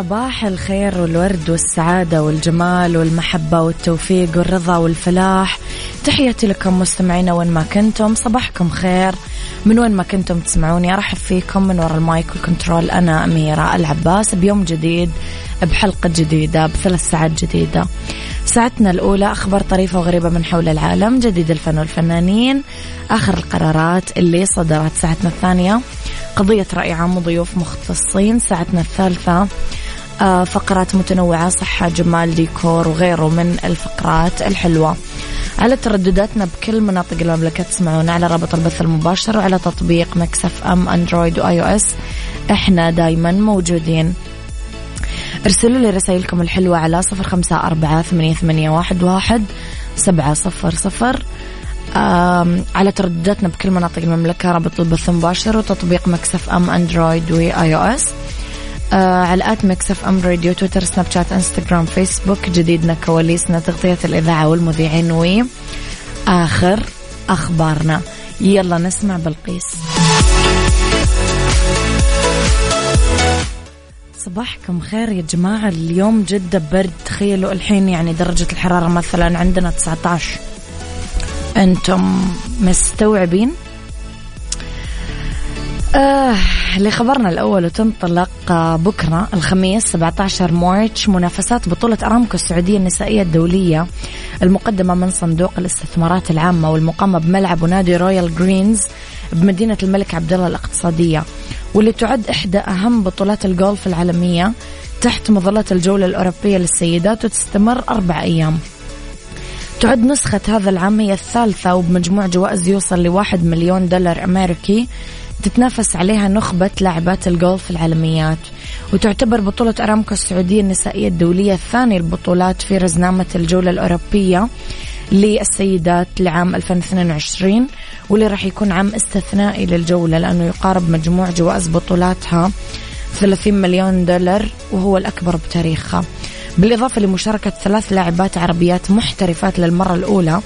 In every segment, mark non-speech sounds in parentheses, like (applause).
صباح الخير والورد والسعادة والجمال والمحبة والتوفيق والرضا والفلاح. تحياتي لكم مستمعينا وين ما كنتم صباحكم خير. من وين ما كنتم تسمعوني أرحب فيكم من وراء المايك وال control. أنا أميرة العباس بيوم جديد بحلقة جديدة بثلاث ساعات جديدة. ساعتنا الأولى أخبار طريفة وغريبة من حول العالم جديد الفن والفنانين آخر القرارات اللي صدرت ساعتنا الثانية. قضية رأي عام وضيوف مختصين ساعتنا الثالثة. فقرات متنوعة صحة جمال ديكور وغيره من الفقرات الحلوة. على تردداتنا بكل مناطق المملكة تسمعونا على رابط البث المباشر وعلى تطبيق Mix FM أندرويد و iOS إحنا دايما موجودين. ارسلوا لي رسائلكم الحلوة على صفر خمسة أربعة ثمانية, واحد, سبعة صفر صفر. على تردداتنا بكل مناطق المملكة رابط البث المباشر وتطبيق Mix FM أندرويد و iOS على at Mix FM Radio تويتر سناب شات إنستغرام فيسبوك جديدنا كواليسنا تغطية الإذاعة والمذيعين وآخر أخبارنا. يلا نسمع بلقيس. صباحكم خير يا جماعة. اليوم جدا برد. تخيلوا الحين يعني درجة الحرارة مثلا عندنا 19 أنتم مستوعبين؟ آه لخبرنا الأول وتنطلق بكرة الخميس 17 March منافسات بطولة أرامكو السعودية النسائية الدولية المقدمة من صندوق الاستثمارات العامة والمقامة بملعب ونادي Royal Greens بمدينة الملك عبدالله الأقتصادية واللي تعد إحدى أهم بطولات الجولف العالمية تحت مظلة الجولة الأوروبية للسيدات وتستمر أربع أيام. تعد نسخة هذا العام هي الثالثة وبمجموع جوائز يوصل لواحد مليون دولار أمريكي تتنافس عليها نخبة لاعبات الجولف العالميات وتعتبر بطولة أرامكو السعودية النسائية الدولية الثانية البطولات في رزنامة الجولة الأوروبية للسيدات لعام 2022 واللي راح يكون عام استثنائي للجولة لأنه يقارب مجموع جوائز بطولاتها 30 مليون دولار وهو الأكبر بتاريخها. بالإضافة لمشاركة ثلاث لاعبات عربيات محترفات للمرة الأولى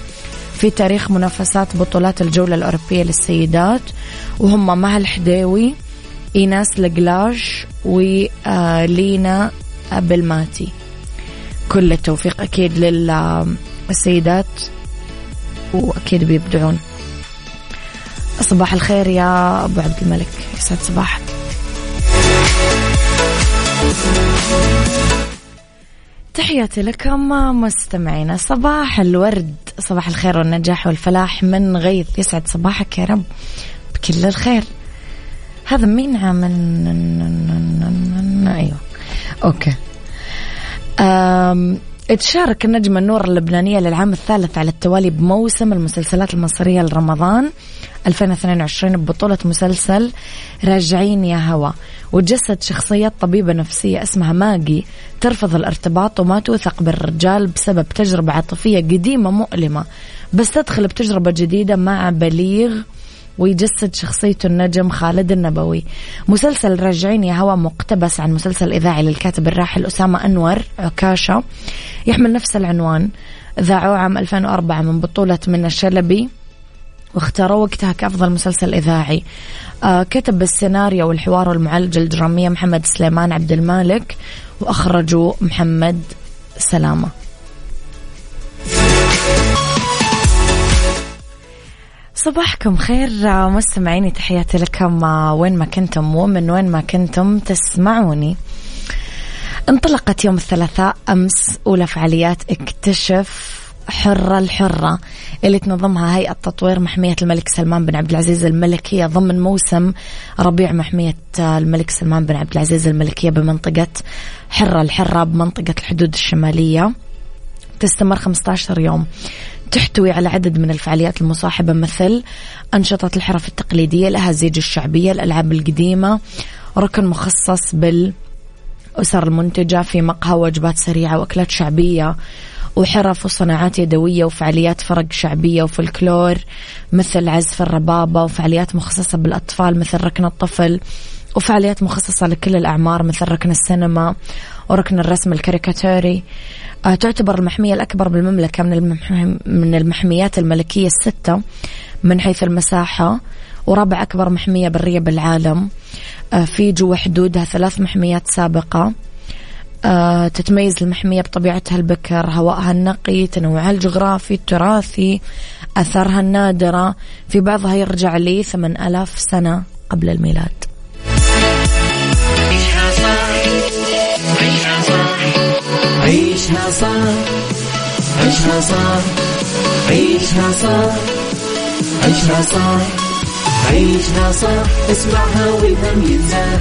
في تاريخ منافسات بطولات الجولة الأوروبية للسيدات وهم مها الحديوي إيناس لقلاش ولينا بالماتي كل التوفيق أكيد للسيدات وأكيد بيبدعون. صباح الخير يا أبو عبد الملك. يسعد صباحك. تحياتي لكم مستمعينا. صباح الورد صباح الخير والنجاح والفلاح من غيث. يسعد صباحك يا رب بكل الخير. هذا مين عامل أيوه. أوكي. أم... تشارك النجمة النور اللبنانية للعام الثالث على التوالي بموسم المسلسلات المصرية لرمضان. 2022 ببطولة مسلسل راجعين يا هوا. وتجسد شخصية طبيبة نفسية اسمها ماجي ترفض الارتباط وما توثق بالرجال بسبب تجربة عاطفية قديمة مؤلمة. بس تدخل بتجربة جديدة مع بليغ ويجسد شخصيته النجم خالد النبوي. مسلسل راجعين يا هوا مقتبس عن مسلسل إذاعي للكاتب الراحل أسامة أنور عكاشة. يحمل نفس العنوان. ذاعوه عام 2004 من بطولة من الشلبي. واختاروه وقتها كأفضل مسلسل إذاعي. آه كتب السيناريو والحوار والمعالجة الدرامية محمد سليمان عبد المالك وأخرجوا محمد سلامة. صباحكم خير مستمعيني تحياتي لكم وين ما كنتم ومن وين ما كنتم تسمعوني. انطلقت يوم الثلاثاء أمس أولى فعاليات اكتشف حرة الحرة اللي تنظمها هيئة تطوير محمية الملك سلمان بن عبد العزيز الملكية ضمن موسم ربيع محمية الملك سلمان بن عبد العزيز الملكية بمنطقة حرة الحرة بمنطقة الحدود الشمالية. تستمر 15 يوم. تحتوي على عدد من الفعاليات المصاحبة مثل أنشطة الحرف التقليدية الأهازيج الشعبية الألعاب القديمة ركن مخصص بالأسر المنتجة في مقهى وجبات سريعة وأكلات شعبية. وحرف وصناعات يدوية وفعاليات فرق شعبية وفلكلور مثل عزف الربابة وفعاليات مخصصة بالأطفال مثل ركن الطفل وفعاليات مخصصة لكل الأعمار مثل ركن السينما وركن الرسم الكاريكاتوري. آه، تعتبر المحمية الأكبر بالمملكة من من المحميات الملكية الستة من حيث المساحة ورابع أكبر محمية برية بالعالم آه، في جوا حدودها ثلاث محميات سابقة. تتميز المحمية بطبيعتها البكر هوائها النقي تنوعها الجغرافي التراثي أثارها النادرة. في بعضها يرجع لي ثمان ألاف سنة قبل الميلاد. عيشها عيشها صح عيشها صح عيشها صح عيشها صح عيشها صح عيشها صح اسمعها والهم ينزاح.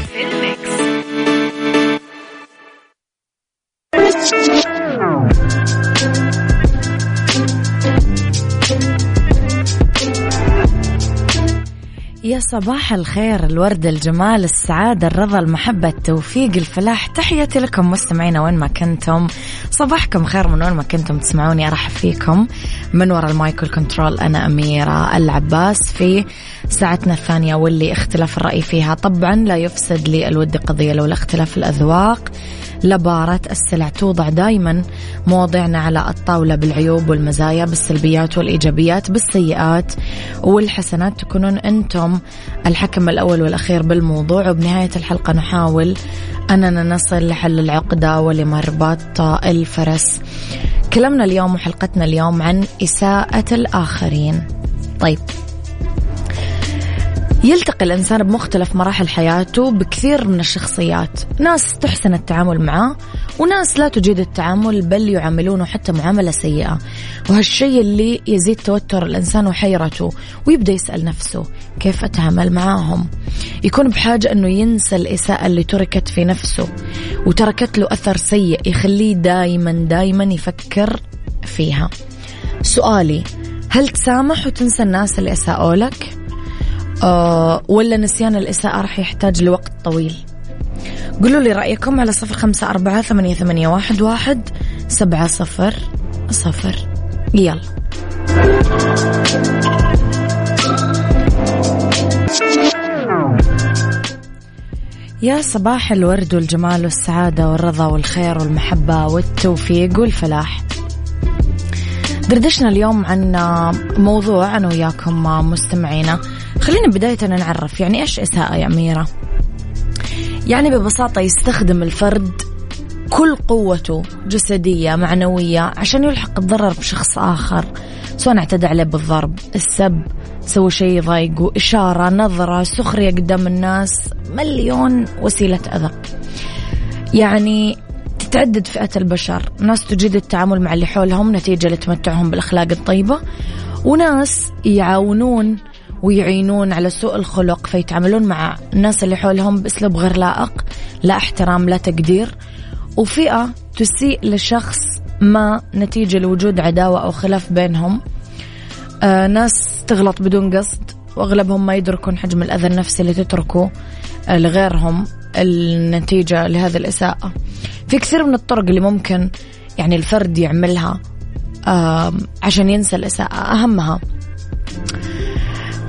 صباح الخير الورد الجمال السعادة الرضا المحبة التوفيق الفلاح. تحياتي لكم مستمعينا وين ما كنتم. صباحكم خير من وين ما كنتم تسمعوني. أرحب فيكم. من وراء ال mic وال control أنا أميرة العباس. في ساعتنا الثانية واللي اختلاف الرأي فيها طبعا لا يفسد للود قضية لولا اختلاف الأذواق. لبارت السلع توضع دائما مواضيعنا على الطاولة بالعيوب والمزايا بالسلبيات والإيجابيات بالسيئات والحسنات. تكونون أنتم الحكم الأول والأخير بالموضوع. وبنهاية الحلقة نحاول أننا نصل لحل العقدة ولمربط الفرس. كلامنا اليوم وحلقتنا اليوم عن إساءة الآخرين. طيب. يلتقي الإنسان بمختلف مراحل حياته بكثير من الشخصيات. ناس تحسن التعامل معه وناس لا تجيد التعامل بل يعاملونه حتى معاملة سيئة. وهالشيء اللي يزيد توتر الإنسان وحيرته ويبدأ يسأل نفسه كيف أتعامل معاهم؟ يكون بحاجة أنه ينسى الإساءة اللي تركت في نفسه وتركت له أثر سيء يخليه دايما دايما يفكر فيها. سؤالي هل تسامح وتنسى الناس اللي أساءوا لك؟ آه ولا نسيان الإساءة راح يحتاج لوقت طويل. قولوا لي رأيكم على صفر خمسة أربعة ثمانية, ثمانية واحد, واحد سبعة صفر صفر. يلا. يا صباح الورد والجمال والسعادة والرضا والخير والمحبة والتوفيق والفلاح. دردشنا اليوم عن موضوع أنا وياكم مستمعينا. خلينا بداية نعرف يعني إيش إساءة يا أميرة؟ يعني ببساطة يستخدم الفرد كل قوته جسدية معنوية عشان يلحق الضرر بشخص آخر سواء اعتدى عليه بالضرب السب سوى شيء يضايقه إشارة نظرة سخرية قدام الناس مليون وسيلة أذى. يعني تتعدد فئة البشر. ناس تجيد التعامل مع اللي حولهم نتيجة لتمتعهم بالأخلاق الطيبة وناس يعاونون ويعينون على سوء الخلق فيتعاملون مع الناس اللي حولهم بأسلوب غير لائق لا احترام لا تقدير. وفئة تسيء لشخص ما نتيجة لوجود عداوة أو خلاف بينهم. آه ناس تغلط بدون قصد وأغلبهم ما يدركون حجم الأذى النفسي اللي تتركه آه لغيرهم النتيجة لهذه الإساءة. في كثير من الطرق اللي ممكن يعني الفرد يعملها آه عشان ينسى الإساءة أهمها.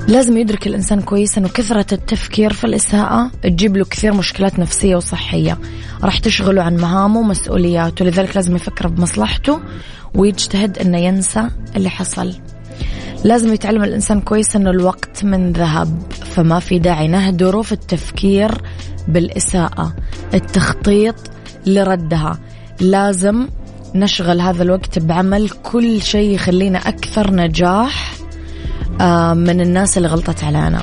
لازم يدرك الإنسان كويس أنه كثرة التفكير في الإساءة تجيب له كثير مشكلات نفسية وصحية. راح تشغله عن مهامه ومسؤولياته لذلك لازم يفكر بمصلحته ويجتهد أنه ينسى اللي حصل. لازم يتعلم الإنسان كويس أنه الوقت من ذهب فما في داعي نهدره في التفكير بالإساءة. التخطيط لردها. لازم نشغل هذا الوقت بعمل كل شيء يخلينا أكثر نجاح. من الناس اللي غلطت علينا.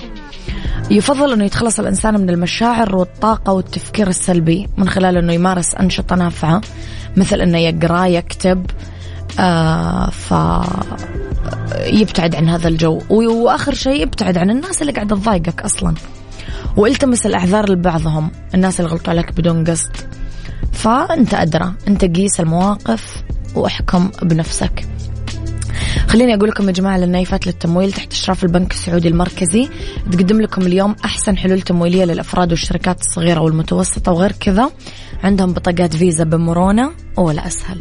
يفضل أنه يتخلص الإنسان من المشاعر والطاقة والتفكير السلبي من خلال أنه يمارس أنشطة نافعة مثل أنه يقرأ يكتب آه ف يبتعد عن هذا الجو. وآخر شيء ابتعد عن الناس اللي قاعدة تضايقك أصلا. والتمس الاعذار لبعضهم الناس اللي غلطوا عليك بدون قصد. فأنت أدرى أنت قيس المواقف وأحكم بنفسك. خليني أقول لكم يا جماعة للنايفات للتمويل تحت إشراف البنك السعودي المركزي تقدم لكم اليوم أحسن حلول تمويلية للأفراد والشركات الصغيرة والمتوسطة وغير كذا عندهم بطاقات فيزا بمرونة ولا أسهل.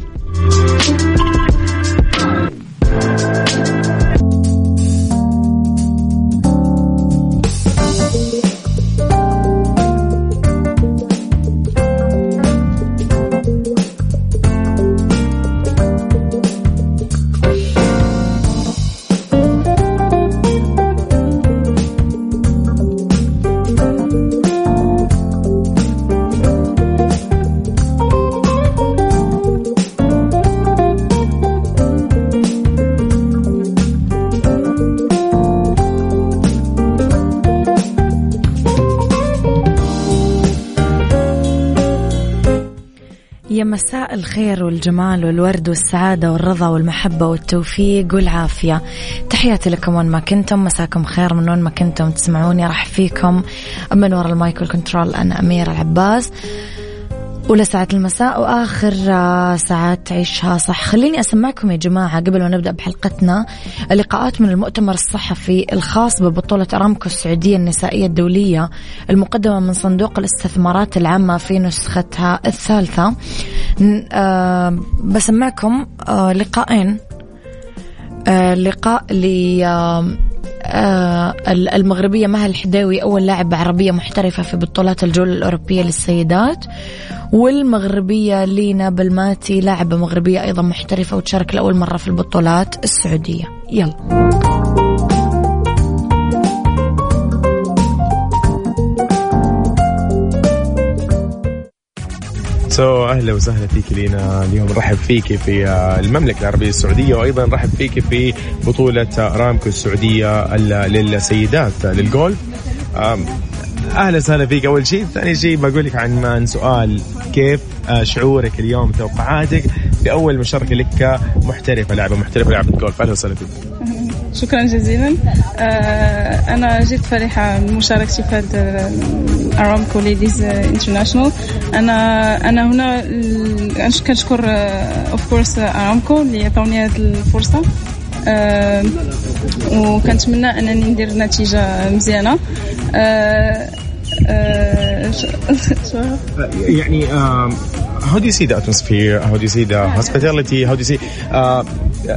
مساء الخير والجمال والورد والسعادة والرضا والمحبة والتوفيق والعافية. تحياتي لكم وين ما كنتم مساكم خير من وين ما كنتم تسمعوني أرحب فيكم من وراء ال mic وال control أنا أميرة العباس. أولى ساعات المساء وآخر آه، ساعات تعيشها صح. خليني أسمعكم يا جماعة قبل ما نبدأ بحلقتنا اللقاءات من المؤتمر الصحفي الخاص ببطولة أرامكو السعودية النسائية الدولية المقدمة من صندوق الاستثمارات العامة في نسختها الثالثة. آه، بسمعكم آه، لقاءين لقاء ل المغربية مها الحداوي أول لاعبة عربية محترفة في بطولات الجولة الأوروبية للسيدات والمغربية لينا بلماتي لاعبة مغربية أيضا محترفة وتشارك لأول مرة في البطولات السعودية. يلا. سو أهلا وسهلا فيك لينا اليوم. نرحب فيك في المملكة العربية السعودية وأيضا نرحب فيك في بطولة ارامكو السعودية للسيدات للجولف. أهلا وسهلا فيك. أول شيء ثاني شيء بقول لك عن سؤال كيف شعورك اليوم توقعاتك بأول مشاركة لك كمحترفة لاعبه محترفه لعبه جولف أهلا وسهلا فيك. (laughs) شكرا جزيلا. آه، أنا جد فرحه من مشاركتي في هذا ارامكو ليديز انترناشونال أنا أنا هنا كنشكر اوف كورس ارامكو اللي عطاوني هذه الفرصة. أه وكنتمنى أنني ندير نتيجة مزيانة. أه أه يعني how do you see the atmosphere? How do you see the hospitality? How do you see uh,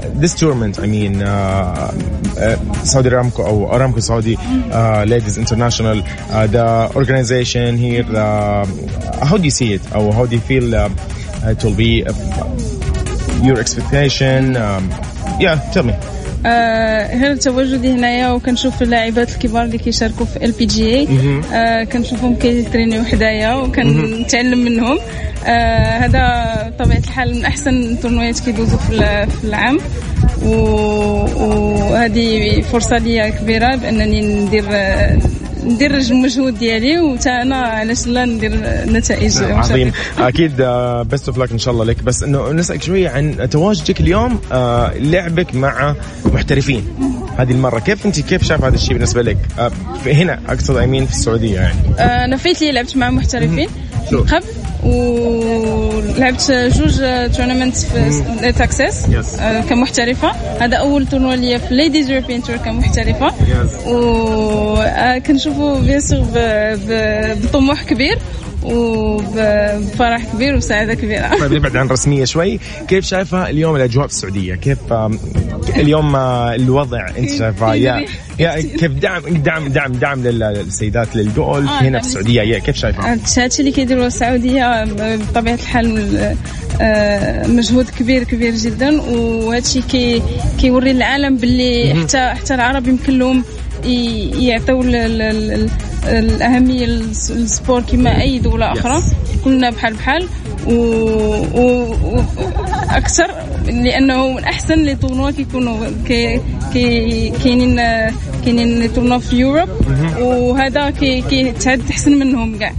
this tournament? I mean, uh, uh, Saudi Aramco or Aramco Saudi uh, Ladies International, the organization here. How do you see it? Or how do you feel it will be? Your expectation? Um, yeah, tell me. هنا تواجدي هنايا وكنشوف اللاعبات الكبار اللي كيشاركوا في ال PGA كنشوفهم كيترينيو حدايا وكنتعلم منهم. آه هذا بطبيعه الحال من أحسن التورنويات كيدوزوا في العام. وهذه فرصة ليا كبيرة بأنني ندير ندير المجهود ديالي وتا أنا علاش لا ندير نتائج نعم عظيم. أكيد best of luck إن شاء الله لك. بس إنه نسألك شوية عن تواجدك اليوم آه، لعبك مع محترفين. هذه المرة كيف أنت كيف شايف هذا الشيء بالنسبة لك؟ آه، هنا أقصد I mean في السعودية يعني. آه، أنا فايت لي لعبت مع محترفين. قبل ولعبت جوج tournament في تكساس كمحترفة. هذا أول tournoi ليا في Ladies European Tour كمحترفة. وكنشوفوا bien sûr بطموح كبير. وبفرح كبير وسعادة كبيرة. طيب نبعد عن رسمية شوي. كيف شايفة اليوم الأجواء في السعودية؟ كيف اليوم الوضع أنت شايفة؟ يا يا كيف؟ دعم دعم دعم دعم للسيدات للجولف آه هنا في السعودية. يا كيف شايفة؟ هادشي اللي كيديروا السعودية بطبيعة الحال آه، مجهود كبير كبير جدا. وهادشي كي كيوري العالم باللي حتى حتى العرب يمكن لهم يعطوا الأهمية لل sport كما أي دولة أخرى. كلنا بحال بحال. وأكثر لأنه من أحسن les tournois كيكونوا كاينين كاينين les tournois في Europe وهذا كيتعد احسن منهم كاع.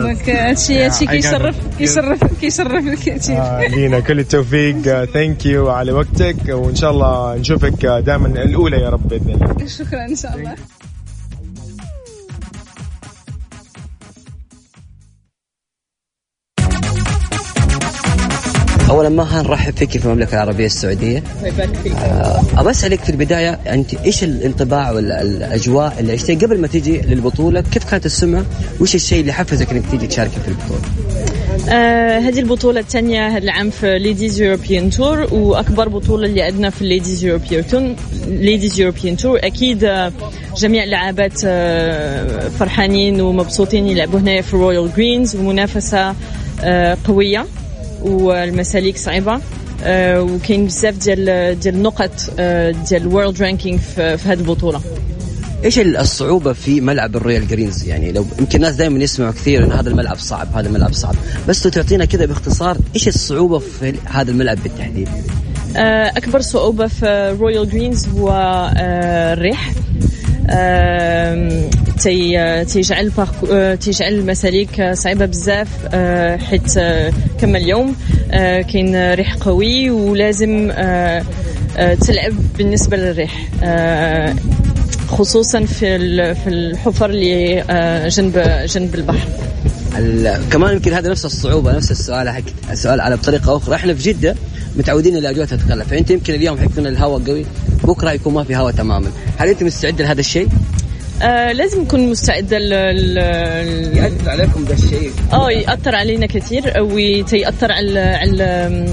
donc هادشي هادشي كيشرف كيشرف كيشرف كثير آه، لينا. كل التوفيق. (laughs) thank you على وقتك. وإن شاء الله نشوفك دائما الأولى يا رب بإذن الله. شكرا إن شاء الله. ما نرحب فيك في المملكة العربية السعودية؟ آه، ابى أسألك في البداية أنت إيش الانطباع والاجواء اللي عشتيها قبل ما تيجي للبطولة كيف كانت السمعة؟ وايش الشيء اللي حفزك إنك تيجي تشاركي في البطولة؟ آه هذه البطولة الثانية هذا العام في Ladies European Tour وأكبر بطولة اللي عندنا في ال Ladies European Tour Ladies European Tour أكيد آه، جميع اللاعبات آه فرحانين ومبسوطين يلعبوا هنا في Royal Greens ومنافسة آه قوية. والمساليك صعيبة. آه، وكاين بزاف ديال ديال النقط آه، ديال ال world ranking في هذه البطولة. إيش الصعوبة في ملعب ال Royal Greens؟ يعني لو يمكن الناس دائما يسمعوا كثير إن هذا الملعب صعب هذا الملعب صعب. بس لو تعطينا كذا باختصار إيش الصعوبة في هذا الملعب بالتحديد؟ آه، أكبر صعوبة في Royal Greens هو الريح. تي تيجعل تيجعل المساليك صعيبة بزاف آه، حيت آه، كما اليوم آه، كاين ريح قوي ولازم تلعب بالنسبة للريح. خصوصا في في الحفر اللي جنب جنب البحر. كمان يمكن هذا نفس الصعوبة نفس السؤال حق السؤال على بطريقه أخرى. إحنا في جدة متعودين الاجواء تتقلب فأنت يمكن اليوم حيكون الهواء قوي بكرة يكون ما في هواء تماما. هل أنت مستعد لهذا الشيء؟ آه لازم نكون مستعدة ل يأثر عليكم ذا الشيء. آه يأثر علينا كثير ويأثر على على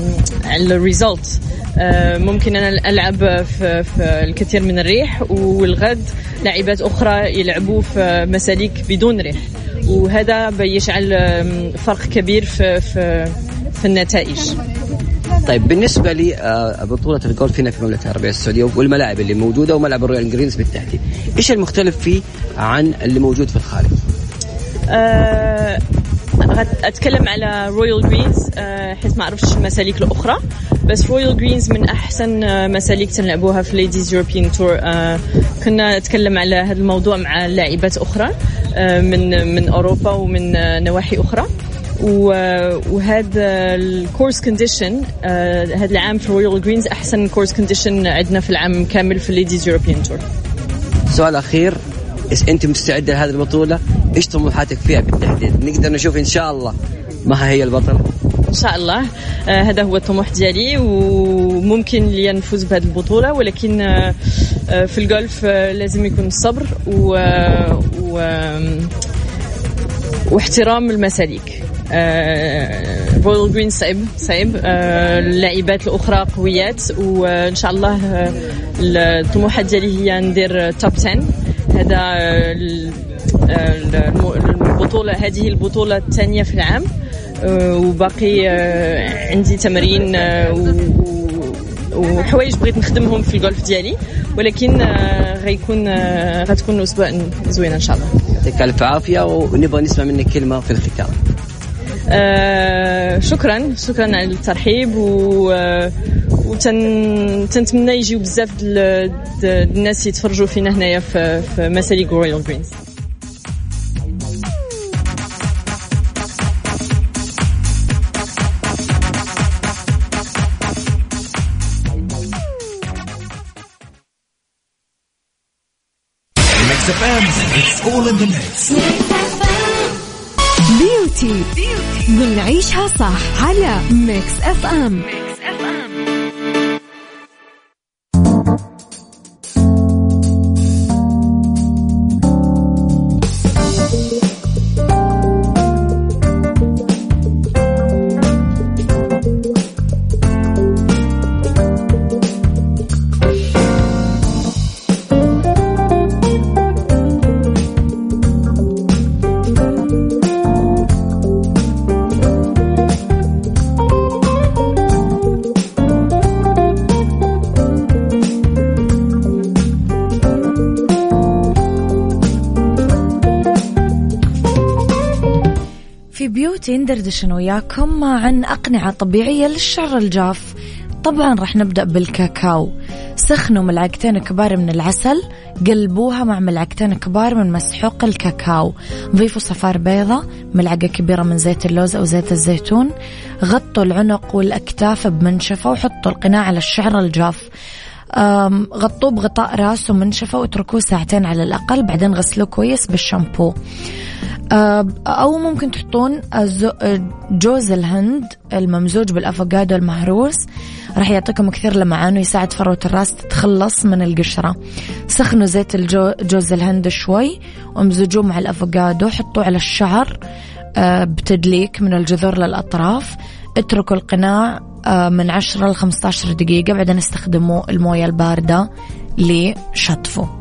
على الريزلت. آه ممكن أنا ألعب في, في الكثير من الريح والغد لاعبات أخرى يلعبوا في مساليك بدون ريح. وهذا بيجعل فرق كبير في في, في النتائج. طيب بالنسبة لي آه، الجولف هنا في المملكة العربية السعودية والملاعب اللي موجودة وملعب ال Royal Greens بالتحديد إيش المختلف فيه عن اللي موجود في الخارج؟ أه أتكلم على Royal Greens أه حيث ما أعرفش المساليك الأخرى بس Royal Greens من أحسن آه، مساليك تلعبوها في Ladies European Tour كنا نتكلم على هذا الموضوع مع لاعبات أخرى من من أوروبا ومن آه، نواحي أخرى. وهذا ال course condition هذا العام في Royal Greens أحسن course condition عندنا في العام كامل في ال Ladies European Tour سؤال أخير أنت مستعدة لهذه البطولة إيش طموحاتك فيها بالتحديد؟ نقدر نشوف إن شاء الله ما هي البطلة. إن شاء الله. آه هذا هو الطموح ديالي وممكن لي نفوز بهذه البطولة ولكن آه, آه، في الجولف آه لازم يكون الصبر و, و واحترام المساليك. Royal Green صعب صعب اللاعبات الأخرى قويات وإن شاء الله آه، الطموحات ديالي هي ندير top 10 هذا آه، البطولة هذه البطولة الثانية في العام. آه، وباقي عندي تمرين وحوايج بغيت نخدمهم في الجولف ديالي. ولكن غيكون غتكون أسبوع زوين إن شاء الله. يعطيك ألف عافية ونبغى نسمع منك كلمة في الختام. آه شكرا شكرا على الترحيب و وتنتمنى يجيو بزاف الناس يتفرجوا فينا هنايا في, في مساليك Royal Greens It's all in the mix. بيوتي ضمن عيشها صح على ميكس اف ام ميكس beauty ندردش أنا وياكم عن أقنعة طبيعية للشعر الجاف. طبعا راح نبدأ بالكاكاو. سخنوا ملعقتين كبار من العسل قلبوها مع ملعقتين كبار من مسحوق الكاكاو. ضيفوا صفار بيضة ملعقة كبيرة من زيت اللوز أو زيت الزيتون. غطوا العنق والأكتاف بمنشفة وحطوا القناع على الشعر الجاف. غطوه بغطاء راس ومنشفة واتركوه ساعتين على الأقل بعدين غسلوه كويس بالشامبو. أو ممكن تحطون جوز الهند الممزوج بالأفوكادو المهروس. راح يعطيكم كثير لمعان ويساعد فروة الراس تتخلص من القشرة. سخنوا زيت جوز الهند شوي وامزجوه مع الأفوكادو حطوه على الشعر آه، بتدليك من الجذور للأطراف. اتركوا القناع آه، من 10 ل 15 دقيقة بعدين استخدموا الموية الباردة لشطفه.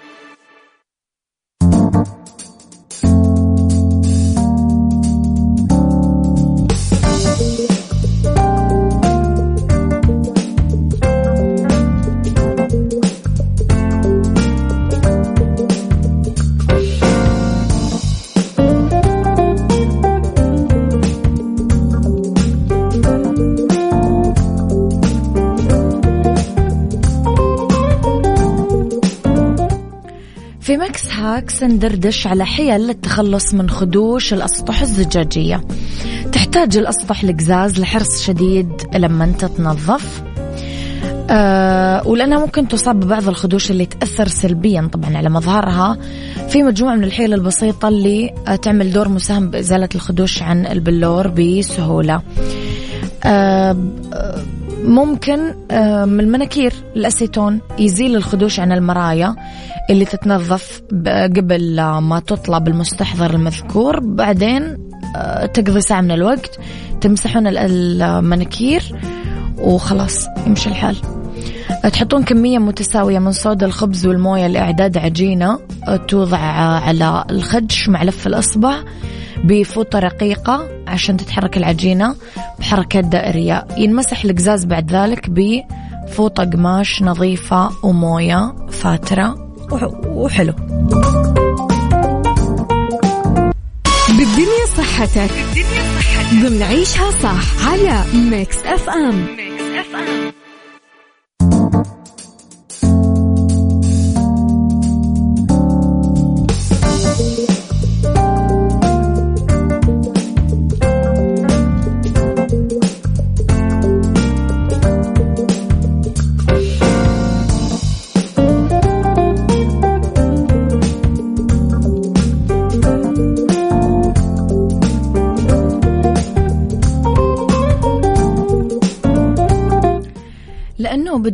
في Mix Hacks ندردش على حيل للتخلص من خدوش الأسطح الزجاجية. تحتاج الأسطح القزاز لحرص شديد لما أنت تنظف. أه ولأنها ممكن تصاب ببعض الخدوش اللي تأثر سلبيا طبعا على مظهرها. في مجموعة من الحيل البسيطة اللي تعمل دور مساهم بإزالة الخدوش عن البلور بسهولة. أه ممكن من المناكير الأسيتون يزيل الخدوش عن المرايا اللي تتنظف قبل ما تطلع بالمستحضر المذكور. بعدين آه، تقضي ساعة من الوقت تمسحون المناكير وخلاص يمشي الحال. تحطون كمية متساوية من صودا الخبز والموية لإعداد عجينة آه، توضع على الخدش مع لف الإصبع. بفوطة رقيقة عشان تتحرك العجينة بحركات دائرية. ينمسح القزاز بعد ذلك بفوطة قماش نظيفة وموية فاترة. وحلو. بالدنيا صحتك. بالدنيا صحتك. ضمن عيشها صح على Mix FM. Mix FM.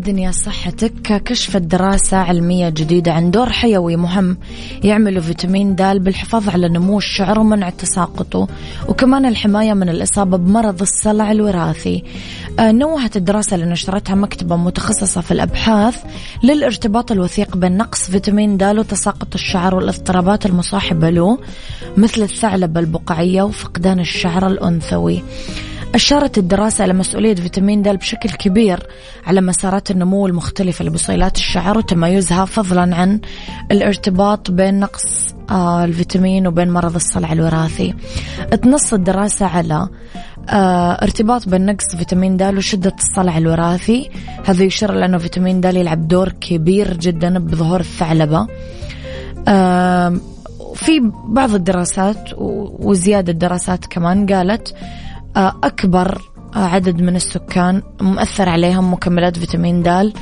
بالدنيا صحتك كشفت دراسة علمية جديدة عن دور حيوي مهم. يعمل فيتامين د بالحفاظ على نمو الشعر ومنع تساقطه. وكمان الحماية من الإصابة بمرض الصلع الوراثي. آه، نوهت الدراسة اللي نشرتها مكتبة متخصصة في الأبحاث للارتباط الوثيق بين نقص فيتامين د وتساقط الشعر والاضطرابات المصاحبة له مثل الثعلبة البقعية وفقدان الشعر الأنثوي. أشارت الدراسة على مسؤولية فيتامين د بشكل كبير على مسارات النمو المختلفة لبصيلات الشعر وتميزها فضلا عن الارتباط بين نقص آه، الفيتامين وبين مرض الصلع الوراثي. تنص الدراسة على آه، ارتباط بين نقص فيتامين د وشدة الصلع الوراثي. هذا يشير لأنه فيتامين د يلعب دور كبير جدا بظهور الثعلبة. في بعض الدراسات وزيادة دراسات كمان قالت أكبر عدد من السكان مؤثر عليهم مكملات فيتامين د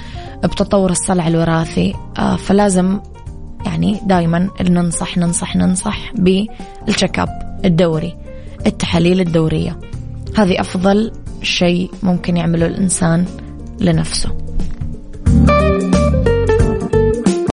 بتطور الصلع الوراثي. آه، فلازم يعني دائما ننصح ننصح ننصح بالتشيك أب الدوري التحاليل الدورية. هذه أفضل شيء ممكن يعمله الإنسان لنفسه.